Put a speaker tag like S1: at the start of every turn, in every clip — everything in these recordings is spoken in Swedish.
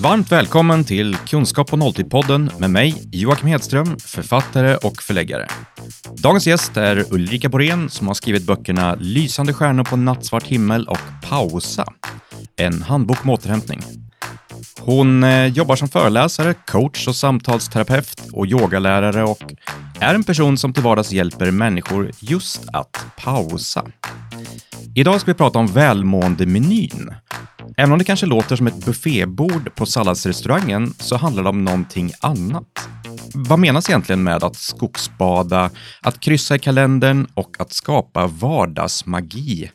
S1: Varmt välkommen till Kunskap på nolltid-podden med mig, Joakim Hedström, författare och förläggare. Dagens gäst är Ulrika Borén som har skrivit böckerna Lysande stjärnor på nattsvart himmel och Pausa, en handbok om återhämtning. Hon eh, jobbar som föreläsare, coach och samtalsterapeut och yogalärare och är en person som till vardags hjälper människor just att pausa. Idag ska vi prata om välmåendemenyn. Även om det kanske låter som ett buffébord på salladsrestaurangen så handlar det om någonting annat. Vad menas egentligen med att skogsbada, att kryssa i kalendern och att skapa vardagsmagi?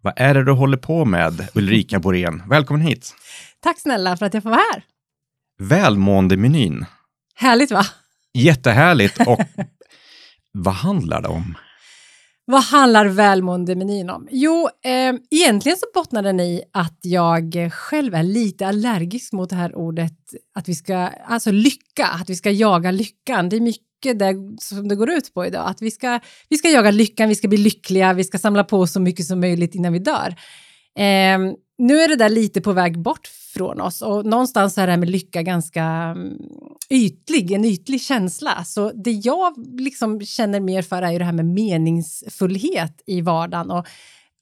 S1: Vad är det du håller på med, Ulrika Borén? Välkommen hit!
S2: Tack snälla för att jag får vara här.
S1: Välmåendemenyn.
S2: Härligt va?
S1: Jättehärligt. Och vad handlar det om?
S2: Vad handlar välmåendemenyn om? Jo, eh, egentligen så bottnar den i att jag själv är lite allergisk mot det här ordet att vi ska, alltså lycka, att vi ska jaga lyckan. Det är mycket det som det går ut på idag, att vi ska, vi ska jaga lyckan, vi ska bli lyckliga, vi ska samla på så mycket som möjligt innan vi dör. Eh, nu är det där lite på väg bort från oss och någonstans är det här med lycka ganska mm, ytlig, en ytlig känsla. Så det jag liksom känner mer för är ju det här med meningsfullhet i vardagen och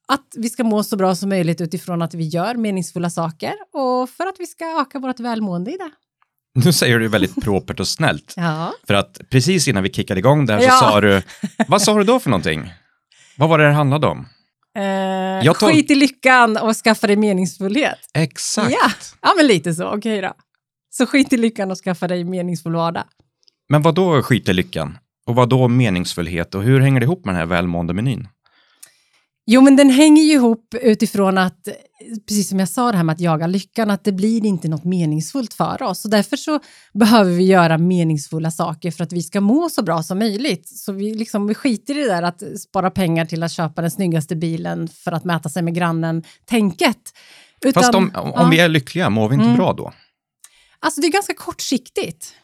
S2: att vi ska må så bra som möjligt utifrån att vi gör meningsfulla saker och för att vi ska öka vårt välmående i det.
S1: Nu säger du väldigt propert och snällt.
S2: Ja.
S1: För att precis innan vi kickade igång där så
S2: Ja.
S1: sa du, vad sa du då för någonting? Vad var det det handlade om?
S2: Eh,
S1: tol-
S2: Skit i lyckan och skaffa dig meningsfullhet.
S1: Exakt.
S2: Ja. ja, men lite så. Okej då. Så skit i lyckan och skaffa dig meningsfull vardag.
S1: Men vad då skit i lyckan? Och vad då meningsfullhet? Och hur hänger det ihop med den här välmåendemenyn?
S2: Jo, men den hänger ju ihop utifrån att, precis som jag sa det här med att jaga lyckan, att det blir inte något meningsfullt för oss. Och därför så behöver vi göra meningsfulla saker för att vi ska må så bra som möjligt. Så vi, liksom, vi skiter i det där att spara pengar till att köpa den snyggaste bilen för att mäta sig med grannen-tänket.
S1: Fast om, om
S2: ja.
S1: vi är lyckliga, mår vi inte
S2: Mm.
S1: bra då?
S2: Alltså det är ganska kortsiktigt.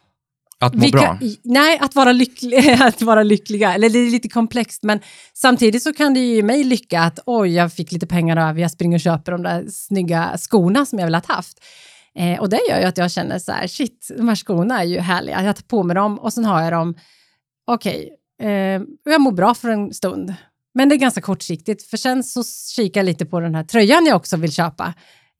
S1: Att må bra?
S2: kan- nej, att vara, lycklig, att vara lyckliga. Eller det är lite komplext, men samtidigt så kan det ju ge mig lycka att oj, jag fick lite pengar över, jag springer och köper de där snygga skorna som jag velat haft. Eh, och det gör ju att jag känner så här, shit, de här skorna är ju härliga. Jag tar på mig dem och sen har jag dem, okej, eh, och jag mår bra för en stund. Men det är ganska kortsiktigt, för sen så kikar jag lite på den här tröjan jag också vill köpa.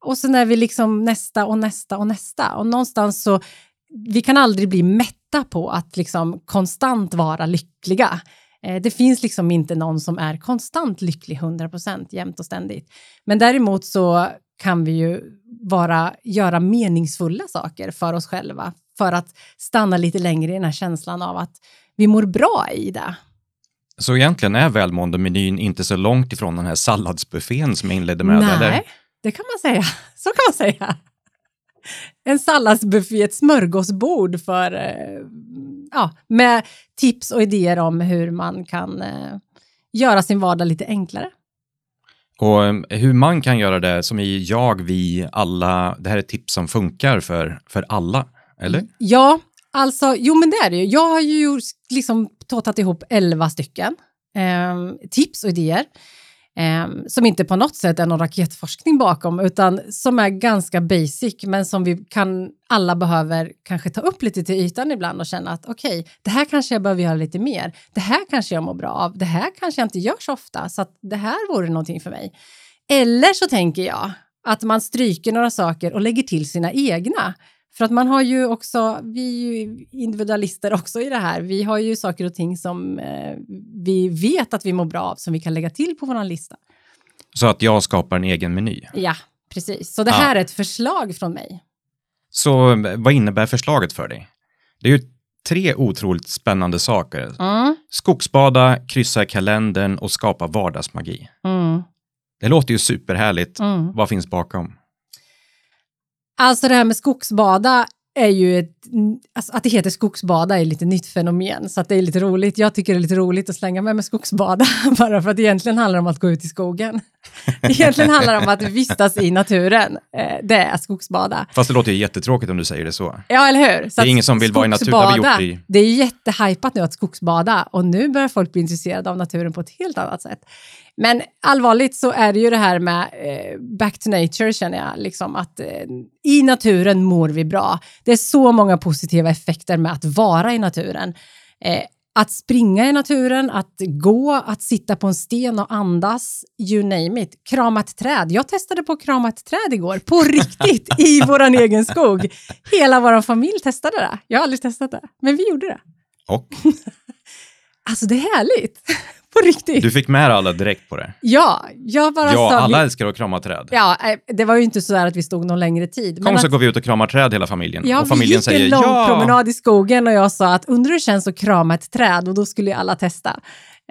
S2: Och sen är vi liksom nästa och nästa och nästa. Och någonstans så vi kan aldrig bli mätta på att liksom konstant vara lyckliga. Eh, det finns liksom inte någon som är konstant lycklig 100% jämt och ständigt. Men däremot så kan vi ju vara, göra meningsfulla saker för oss själva för att stanna lite längre i den här känslan av att vi mår bra i det.
S1: Så egentligen är välmåendemenyn inte så långt ifrån den här salladsbuffén som jag inledde med?
S2: Nej,
S1: Eller?
S2: det kan man säga. Så kan man säga. En salladsbuffé, ett smörgåsbord för, eh, ja, med tips och idéer om hur man kan eh, göra sin vardag lite enklare.
S1: Och eh, hur man kan göra det som i jag, vi, alla, det här är tips som funkar för, för alla, eller?
S2: Ja, alltså, jo men det är det ju. Jag har ju liksom tåtat ihop elva stycken eh, tips och idéer eh, som inte på något sätt är någon raketforskning bakom utan som är ganska basic men som vi kan, alla behöver kanske ta upp lite till ytan ibland och känna att okej, det här kanske jag behöver göra lite mer. Det här kanske jag mår bra av. Det här kanske jag inte gör så ofta så att det här vore någonting för mig. Eller så tänker jag att man stryker några saker och lägger till sina egna. För att man har ju också, vi är ju individualister också i det här. Vi har ju saker och ting som eh, vi vet att vi mår bra av som vi kan lägga till på vår lista.
S1: Så att jag skapar en egen meny.
S2: Ja, precis. Så det
S1: Ja.
S2: här är ett förslag från mig.
S1: Så eh, vad innebär förslaget för dig? Det är ju tre otroligt spännande saker.
S2: Mm,
S1: Skogsbada, kryssa i kalendern och skapa vardagsmagi.
S2: mm,
S1: Det låter ju superhärligt.
S2: mm.
S1: Vad finns bakom?
S2: Alltså det här med skogsbada är ju ett, alltså att det heter skogsbada är lite nytt fenomen så att det är lite roligt. Jag tycker det är lite roligt att slänga med med skogsbada bara för att det egentligen handlar om att gå ut i skogen. Egentligen handlar det om att vistas i naturen. Eh, det är skogsbada.
S1: Fast det låter ju jättetråkigt om du säger det så.
S2: Ja, eller hur? Så
S1: det är ingen som vill vara i naturen. Det har vi gjort i...
S2: Det är jättehypat nu att skogsbada och nu börjar folk bli intresserade av naturen på ett helt annat sätt. Men allvarligt så är det ju det här med eh, back to nature känner jag, liksom att eh, i naturen mår vi bra. Det är så många positiva effekter med att vara i naturen. Eh, att springa i naturen, att gå, att sitta på en sten och andas, you name it. Krama ett träd. Jag testade på att krama ett träd igår, på riktigt, i vår egen skog. Hela vår familj testade det. Jag har aldrig testat det, men vi gjorde det.
S1: Och?
S2: alltså det är härligt. På riktigt.
S1: Du fick med alla direkt på det?
S2: Ja, jag bara
S1: Ja,
S2: sa,
S1: alla
S2: vi,
S1: älskar att krama träd.
S2: Ja, eh, det var ju inte så att vi stod någon längre tid.
S1: Kom så
S2: att,
S1: går vi ut och kramar träd hela familjen.
S2: ja,
S1: och familjen
S2: vi gick
S1: säger
S2: en lång
S1: ja.
S2: promenad i skogen och jag sa att undrar hur det känns att krama ett träd och då skulle ju alla testa.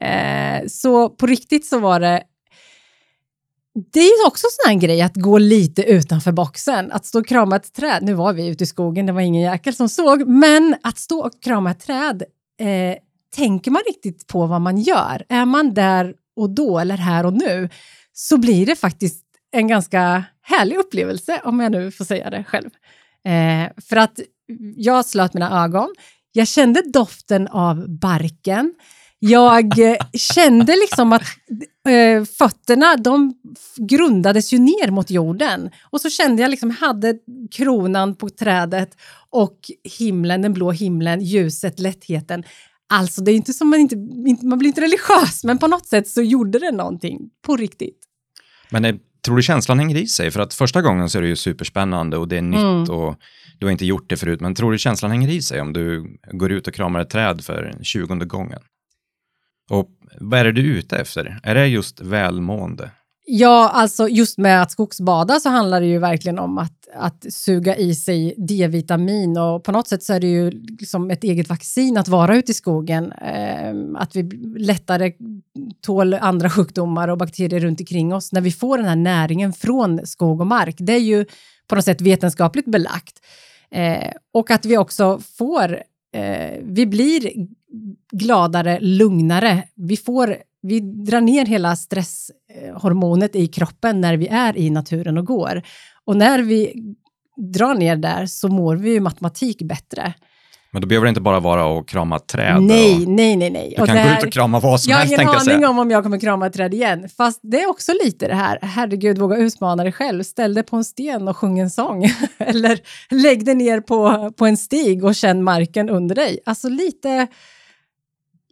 S2: Eh, så på riktigt så var det det är ju också sån här grej att gå lite utanför boxen. Att stå och krama ett träd. Nu var vi ute i skogen, det var ingen jäkel som såg, men att stå och krama ett träd eh, tänker man riktigt på vad man gör. Är man där och då eller här och nu så blir det faktiskt en ganska härlig upplevelse om jag nu får säga det själv. Eh, för att jag slöt mina ögon, jag kände doften av barken, jag eh, kände liksom att eh, fötterna, de grundades ju ner mot jorden. Och så kände jag liksom, hade kronan på trädet och himlen, den blå himlen, ljuset, lättheten. Alltså, det är inte som man inte, man blir inte religiös, men på något sätt så gjorde det någonting på riktigt.
S1: Men det, tror du känslan hänger i sig? För att första gången så är det ju superspännande och det är nytt
S2: Mm.
S1: och du har inte gjort det förut. Men tror du känslan hänger i sig om du går ut och kramar ett träd för tjugonde gången? Och vad är det du är ute efter? Är det just välmående?
S2: Ja, alltså just med att skogsbada så handlar det ju verkligen om att, att suga i sig D-vitamin och på något sätt så är det ju liksom ett eget vaccin att vara ute i skogen. Eh, att vi lättare tål andra sjukdomar och bakterier runt omkring oss när vi får den här näringen från skog och mark. Det är ju på något sätt vetenskapligt belagt. Eh, och att vi också får, eh, vi blir gladare, lugnare. Vi, får, vi drar ner hela stresshormonet i kroppen när vi är i naturen och går. Och när vi drar ner där så mår vi ju matematik bättre.
S1: Men då behöver det inte bara vara att krama träd.
S2: Nej,
S1: och
S2: nej, nej, nej.
S1: Du kan
S2: det
S1: gå ut och krama vad som
S2: jag har
S1: helst
S2: ingen
S1: tänkte jag
S2: aning om om jag kommer krama ett träd igen. Fast det är också lite det här, herregud, våga utmana dig själv. Ställ dig på en sten och sjung en sång. Eller lägg dig ner på, på en stig och känn marken under dig. Alltså lite,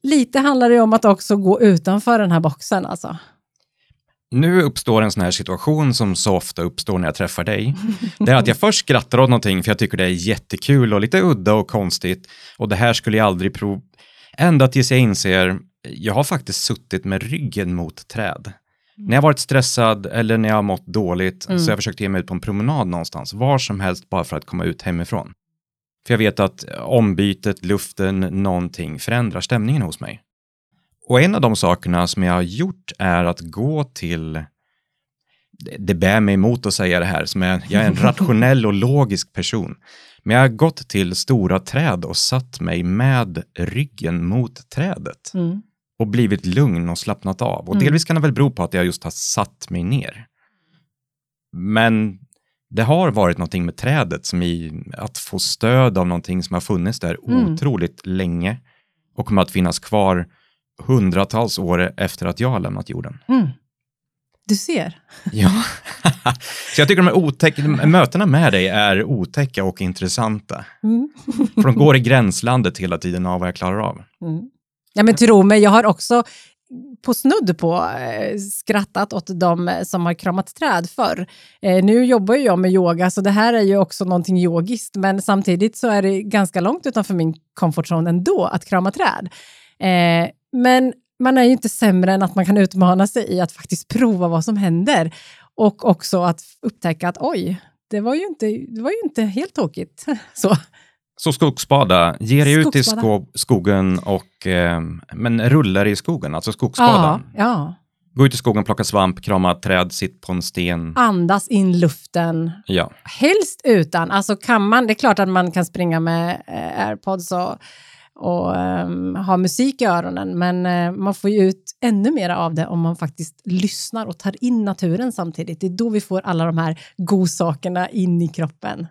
S2: lite handlar det om att också gå utanför den här boxen. Alltså.
S1: Nu uppstår en sån här situation som så ofta uppstår när jag träffar dig. Det är att jag först skrattar åt någonting för jag tycker det är jättekul och lite udda och konstigt och det här skulle jag aldrig prova. Ända tills jag inser, jag har faktiskt suttit med ryggen mot träd. När jag varit stressad eller när jag har mått dåligt så har jag försökt ge mig ut på en promenad någonstans, var som helst bara för att komma ut hemifrån. För jag vet att ombytet, luften, någonting förändrar stämningen hos mig. Och en av de sakerna som jag har gjort är att gå till det- bär mig emot att säga det här, som är, jag är en rationell och logisk person. Men jag har gått till stora träd och satt mig med ryggen mot trädet
S2: Mm.
S1: och blivit lugn och slappnat av. Och
S2: Mm.
S1: delvis kan det väl bero på att jag just har satt mig ner. Men det har varit någonting med trädet som i att få stöd av någonting som har funnits där
S2: Mm.
S1: otroligt länge och kommer att finnas kvar hundratals år efter att jag har lämnat jorden.
S2: Mm. Du ser.
S1: Ja, så jag tycker de här otäck, mötena med dig är otäcka och intressanta.
S2: Mm.
S1: För de går i gränslandet hela tiden av vad jag klarar av.
S2: Mm. Ja, men tro mig, jag har också på snudd på eh, skrattat åt de eh, som har kramat träd förr. Eh, nu jobbar ju jag med yoga, så det här är ju också någonting yogiskt, men samtidigt så är det ganska långt utanför min comfort zone ändå att krama träd. Men man är ju inte sämre än att man kan utmana sig i att faktiskt prova vad som händer och också att upptäcka att oj, det var ju inte, det var ju inte helt tokigt. Så.
S1: Så skogsbada, ge dig ut i sko skogen och eh, men rullar i skogen, alltså skogsbada.
S2: Ja, ja.
S1: Gå ut i skogen, plocka svamp, krama träd, sitt på en sten.
S2: Andas in luften,
S1: Ja,
S2: Helst utan. Alltså kan man, det är klart att man kan springa med eh, airpods och, och um, ha musik i öronen, men uh, man får ju ut ännu mer av det om man faktiskt lyssnar och tar in naturen samtidigt. Det är då vi får alla de här godsakerna in i kroppen.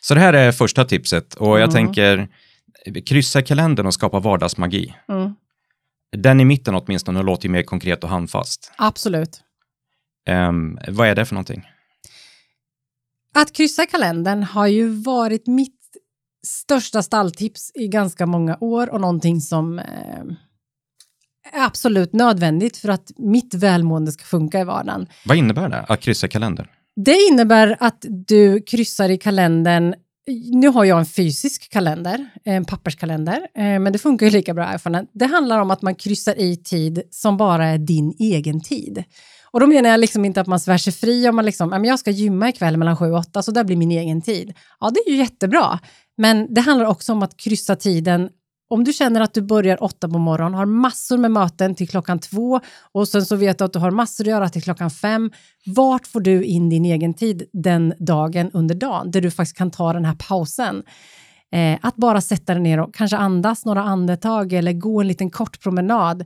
S1: Så det här är första tipset och jag mm. tänker kryssa kalendern och skapa vardagsmagi. Mm. Den i mitten åtminstone låter ju mer konkret och handfast.
S2: Absolut.
S1: Um, vad är det för någonting?
S2: Att kryssa kalendern har ju varit mitt största stalltips i ganska många år och någonting som eh, är absolut nödvändigt för att mitt välmående ska funka i vardagen.
S1: Vad innebär det, att kryssa kalendern?
S2: Det innebär att du kryssar i kalendern nu har jag en fysisk kalender, en papperskalender, eh, men det funkar ju lika bra iPhone. Det handlar om att man kryssar i tid som bara är din egen tid. Och då menar jag liksom inte att man svär sig fri om man liksom, jag ska gymma ikväll mellan 7 och 8, så där blir min egen tid. Ja, det är ju jättebra. Men det handlar också om att kryssa tiden om du känner att du börjar åtta på morgonen, har massor med möten till klockan två och sen så vet du att du har massor att göra till klockan fem. Vart får du in din egen tid den dagen under dagen där du faktiskt kan ta den här pausen? Eh, att bara sätta dig ner och kanske andas några andetag eller gå en liten kort promenad.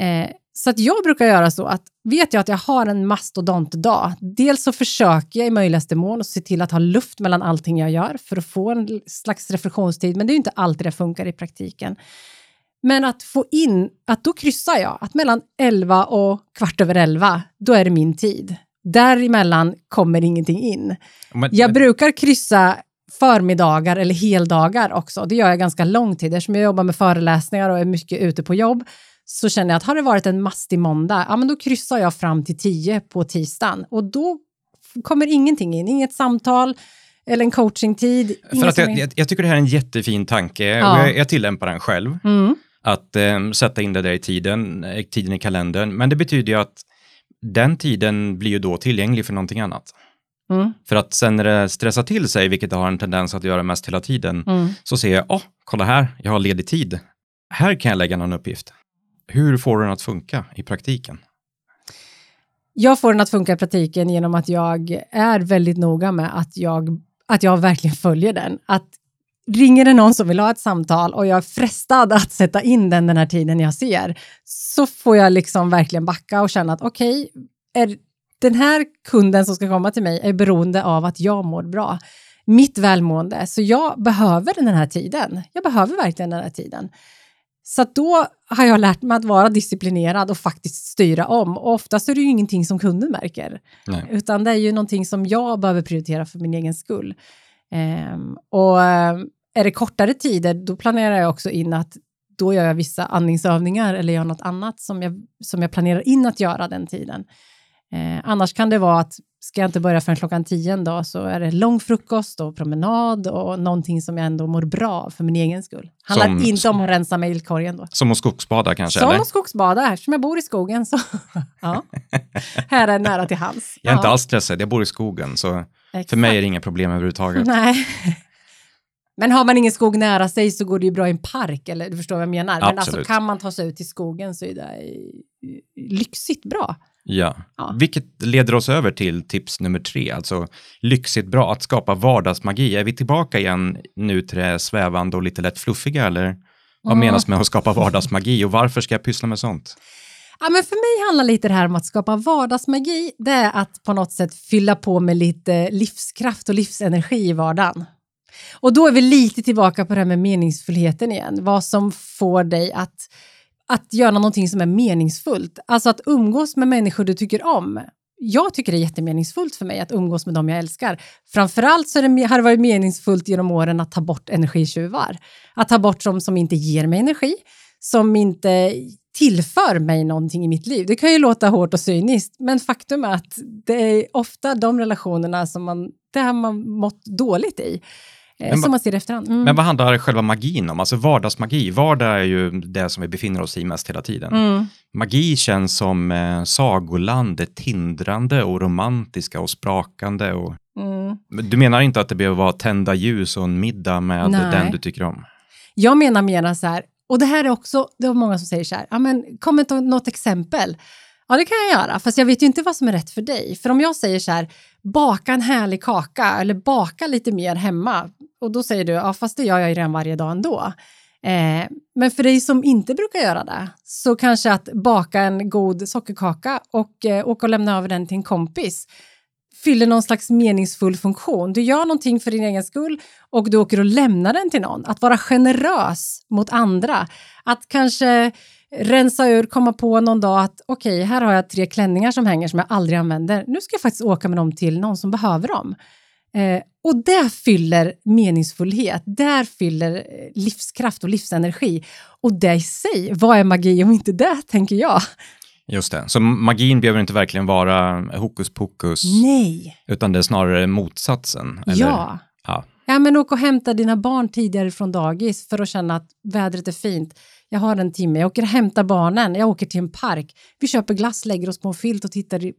S2: Eh, så att jag brukar göra så att vet jag att jag har en mastodontdag, dels så försöker jag i möjligaste mån att se till att ha luft mellan allting jag gör för att få en slags reflektionstid, men det är inte alltid det funkar i praktiken. Men att få in, att då kryssar jag, att mellan 11 och kvart över 11, då är det min tid. Däremellan kommer ingenting in. Men, jag brukar kryssa förmiddagar eller heldagar också. Det gör jag ganska lång tid eftersom jag jobbar med föreläsningar och är mycket ute på jobb så känner jag att har det varit en mastig måndag, ja men då kryssar jag fram till 10 på tisdagen och då kommer ingenting in, inget samtal eller en coachingtid.
S1: För att jag, jag, jag, tycker det här är en jättefin tanke ja. och jag, jag tillämpar den själv. Mm. Att eh, sätta in det där i tiden, eh, tiden i kalendern. Men det betyder ju att den tiden blir ju då tillgänglig för någonting annat. Mm. För att sen när det stressar till sig, vilket det har en tendens att göra mest hela tiden, mm. så ser jag, åh, oh, kolla här, jag har ledig tid. Här kan jag lägga någon uppgift. Hur får du den att funka i praktiken?
S2: Jag får den att funka i praktiken genom att jag är väldigt noga med att jag, att jag verkligen följer den. Att ringer det någon som vill ha ett samtal och jag är frestad att sätta in den den här tiden jag ser, så får jag liksom verkligen backa och känna att okej, okay, den här kunden som ska komma till mig är beroende av att jag mår bra. Mitt välmående, så jag behöver den här tiden. Jag behöver verkligen den här tiden. Så då har jag lärt mig att vara disciplinerad och faktiskt styra om. Och oftast är det ju ingenting som kunden märker, Nej. utan det är ju någonting som jag behöver prioritera för min egen skull. Um, och um, är det kortare tider, då planerar jag också in att då gör jag vissa andningsövningar eller gör något annat som jag, som jag planerar in att göra den tiden. Eh, annars kan det vara att ska jag inte börja förrän klockan tio en dag så är det lång frukost och promenad och någonting som jag ändå mår bra för min egen skull. Handlar som, inte om att rensa mejlkorgen då.
S1: Som att skogsbada kanske?
S2: Som att skogsbada, eftersom jag bor i skogen så ja. här är det nära till hands.
S1: Jag är ja. inte alls stressad, jag bor i skogen så Exakt. för mig är det inga problem överhuvudtaget.
S2: Nej. Men har man ingen skog nära sig så går det ju bra i en park, eller du förstår vad jag menar. Absolut. Men alltså kan man ta sig ut i skogen så är det lyxigt bra.
S1: Ja. ja, vilket leder oss över till tips nummer tre, alltså lyxigt bra att skapa vardagsmagi. Är vi tillbaka igen nu till det svävande och lite lätt fluffiga eller vad mm. menas med att skapa vardagsmagi och varför ska jag pyssla med sånt?
S2: Ja, men för mig handlar lite det här om att skapa vardagsmagi. Det är att på något sätt fylla på med lite livskraft och livsenergi i vardagen. Och då är vi lite tillbaka på det här med meningsfullheten igen. Vad som får dig att att göra någonting som är meningsfullt. Alltså att umgås med människor du tycker om. Jag tycker det är jättemeningsfullt för mig att umgås med dem jag älskar. Framförallt så det, har det varit meningsfullt genom åren att ta bort energitjuvar. Att ta bort de som inte ger mig energi, som inte tillför mig någonting i mitt liv. Det kan ju låta hårt och cyniskt, men faktum är att det är ofta de relationerna som man, det har man mått dåligt i. Eh, men, som man ser efterhand.
S1: Mm. Men vad handlar själva magin om? Alltså vardagsmagi, vardag är ju det som vi befinner oss i mest hela tiden. Mm. Magi känns som eh, sagoland, det tindrande och romantiska och sprakande. Och... Mm. Du menar inte att det behöver vara tända ljus och en middag med Nej. den du tycker om?
S2: Jag menar mera så här, och det här är också, det är många som säger så här, ja men kom med något exempel. Ja, det kan jag göra, fast jag vet ju inte vad som är rätt för dig. För om jag säger så här, baka en härlig kaka eller baka lite mer hemma, och då säger du, ja fast det gör jag ju redan varje dag ändå. Eh, men för dig som inte brukar göra det, så kanske att baka en god sockerkaka och eh, åka och lämna över den till en kompis fyller någon slags meningsfull funktion. Du gör någonting för din egen skull och du åker och lämnar den till någon. Att vara generös mot andra. Att kanske rensa ur, komma på någon dag att okej, okay, här har jag tre klänningar som hänger som jag aldrig använder. Nu ska jag faktiskt åka med dem till någon som behöver dem. Eh, och det fyller meningsfullhet, där fyller eh, livskraft och livsenergi. Och det i sig, vad är magi om inte det, tänker jag.
S1: Just det, så magin behöver inte verkligen vara hokus pokus.
S2: Nej.
S1: Utan det är snarare motsatsen. Eller?
S2: Ja. ja. Ja, men åk och hämta dina barn tidigare från dagis för att känna att vädret är fint. Jag har en timme, jag åker och hämtar barnen, jag åker till en park. Vi köper glass, lägger oss på en filt och tittar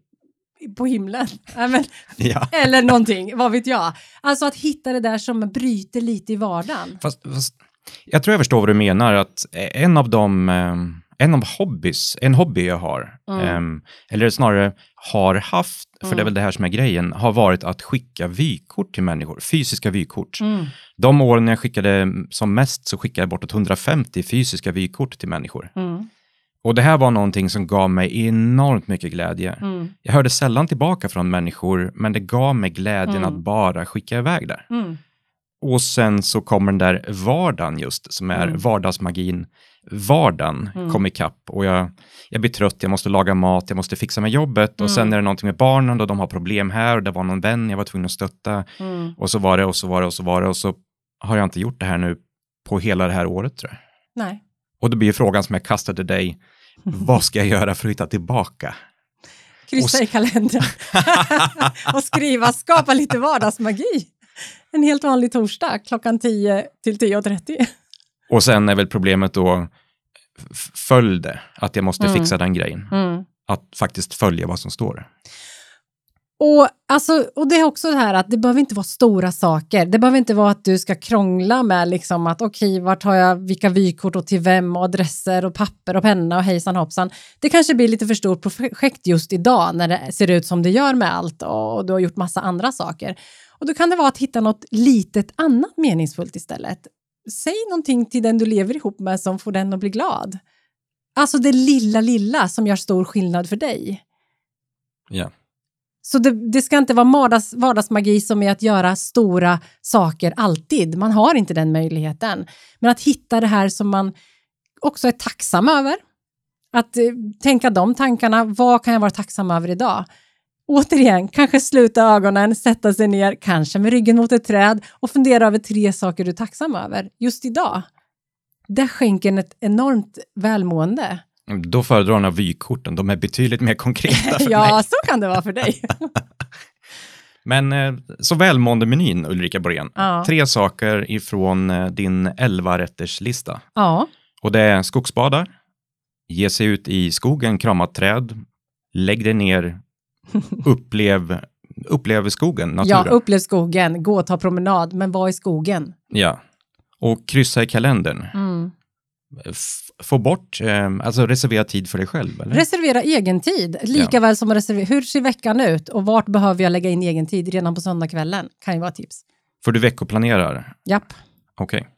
S2: på himlen. Men, ja. Eller någonting, vad vet jag. Alltså att hitta det där som bryter lite i vardagen.
S1: Fast, fast jag tror jag förstår vad du menar, att en av de eh, en av hobbys, en hobby jag har, mm. um, eller snarare har haft, för mm. det är mm. väl det här som är grejen, har varit att skicka vykort till människor, fysiska vykort. Mm. De åren jag skickade som mest så skickade jag bortåt 150 fysiska vykort till människor. Mm. Och det här var någonting som gav mig enormt mycket glädje. Mm. Jag hörde sällan tillbaka från människor, men det gav mig glädjen att bara skicka iväg det. Och sen så kommer den där vardagen just, som är vardagsmagin vardagen mm. kom ikapp och jag, jag blir trött, jag måste laga mat, jag måste fixa med jobbet mm. och sen är det någonting med barnen och de har problem här och det var någon vän jag var tvungen att stötta mm. och så var det och så var det och så var det och så har jag inte gjort det här nu på hela det här året tror jag.
S2: Nej.
S1: Och då blir frågan som jag kastade dig, vad ska jag göra för att hitta tillbaka?
S2: Kryssa i kalendern och skriva, skapa lite vardagsmagi. En helt vanlig torsdag klockan 10 till 10.30.
S1: Och sen är väl problemet då, följ det, att jag måste mm. fixa den grejen. Mm. Att faktiskt följa vad som står.
S2: Och, alltså, och det är också det här att det behöver inte vara stora saker. Det behöver inte vara att du ska krångla med liksom att okej, okay, vart har jag vilka vykort och till vem och adresser och papper och penna och hejsan hoppsan. Det kanske blir lite för stort projekt just idag när det ser ut som det gör med allt och du har gjort massa andra saker. Och då kan det vara att hitta något litet annat meningsfullt istället säg någonting till den du lever ihop med som får den att bli glad. Alltså det lilla, lilla som gör stor skillnad för dig.
S1: Ja.
S2: Så det, det, ska inte vara vardags, vardagsmagi som är att göra stora saker alltid. Man har inte den möjligheten. Men att hitta det här som man också är tacksam över. Att eh, tänka de tankarna. Vad kan jag vara tacksam över idag? Återigen, kanske sluta ögonen, sätta sig ner, kanske med ryggen mot ett träd och fundera över tre saker du är tacksam över just idag. Det skänker en ett enormt välmående.
S1: Då föredrar jag vykorten, de är betydligt mer konkreta för
S2: ja,
S1: mig.
S2: Så kan det vara för dig.
S1: Men eh, så välmåendemenyn, Ulrika Borén. Ja. Tre saker ifrån eh, din 11-rätterslista.
S2: Ja.
S1: Och det är skogsbada, ge sig ut i skogen, krama träd, lägg dig ner upplev, upplev skogen, naturen.
S2: Ja, upplev skogen, gå och ta promenad, men var i skogen.
S1: Ja, och kryssa i kalendern. Mm. Få bort, eh, alltså reservera tid för dig själv? Eller?
S2: Reservera egen tid, lika ja. väl som att reservera, hur ser veckan ut och vart behöver jag lägga in egen tid redan på söndagskvällen? Kan ju vara tips.
S1: För du veckoplanerar?
S2: Japp.
S1: Okej. Okay.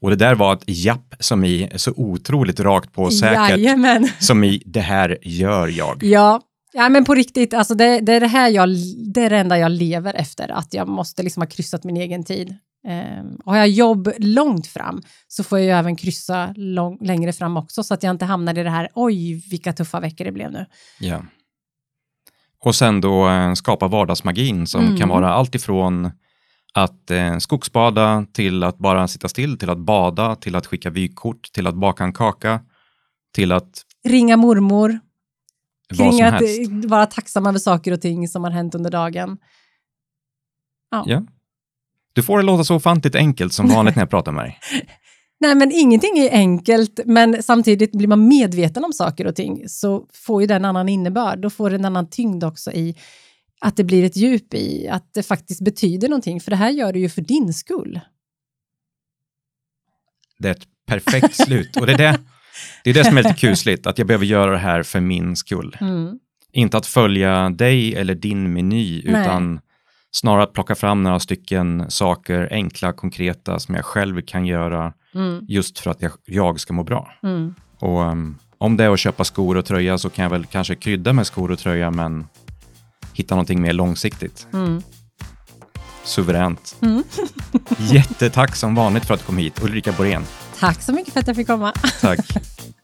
S1: Och det där var ett japp som i så otroligt rakt på säkert.
S2: Jajamän.
S1: Som i det här gör jag.
S2: Ja, Ja, men på riktigt, alltså det, det, är det här jag, det är det enda jag lever efter, att jag måste liksom ha kryssat min egen tid. Um, har jag jobb långt fram så får jag ju även kryssa lång, längre fram också så att jag inte hamnar i det här, oj vilka tuffa veckor det blev nu.
S1: Ja. Och sen då eh, skapa vardagsmagin som mm. kan vara allt ifrån att eh, skogsbada till att bara sitta still, till att bada, till att skicka vykort, till att baka en kaka, till att
S2: ringa mormor, kring att helst. vara tacksam över saker och ting som har hänt under dagen.
S1: Ja. ja. Du får det låta så ofantligt enkelt som vanligt när jag pratar med dig.
S2: Nej, men ingenting är enkelt, men samtidigt blir man medveten om saker och ting så får ju det en annan innebörd. Då får det en annan tyngd också i att det blir ett djup i att det faktiskt betyder någonting, för det här gör du ju för din skull.
S1: Det är ett perfekt slut och det är det det är det som är lite kusligt, att jag behöver göra det här för min skull. Mm. Inte att följa dig eller din meny, Nej. utan snarare att plocka fram några stycken saker, enkla, konkreta, som jag själv kan göra
S2: Mm.
S1: just för att jag, jag ska må bra.
S2: Mm.
S1: Och um, om det är att köpa skor och tröja så kan jag väl kanske krydda med skor och tröja men hitta någonting mer långsiktigt.
S2: Mm.
S1: Suveränt.
S2: Mm.
S1: Jättetack som vanligt för att du kom hit, Ulrika Borén.
S2: Tack så mycket för att jag fick komma.
S1: Tack.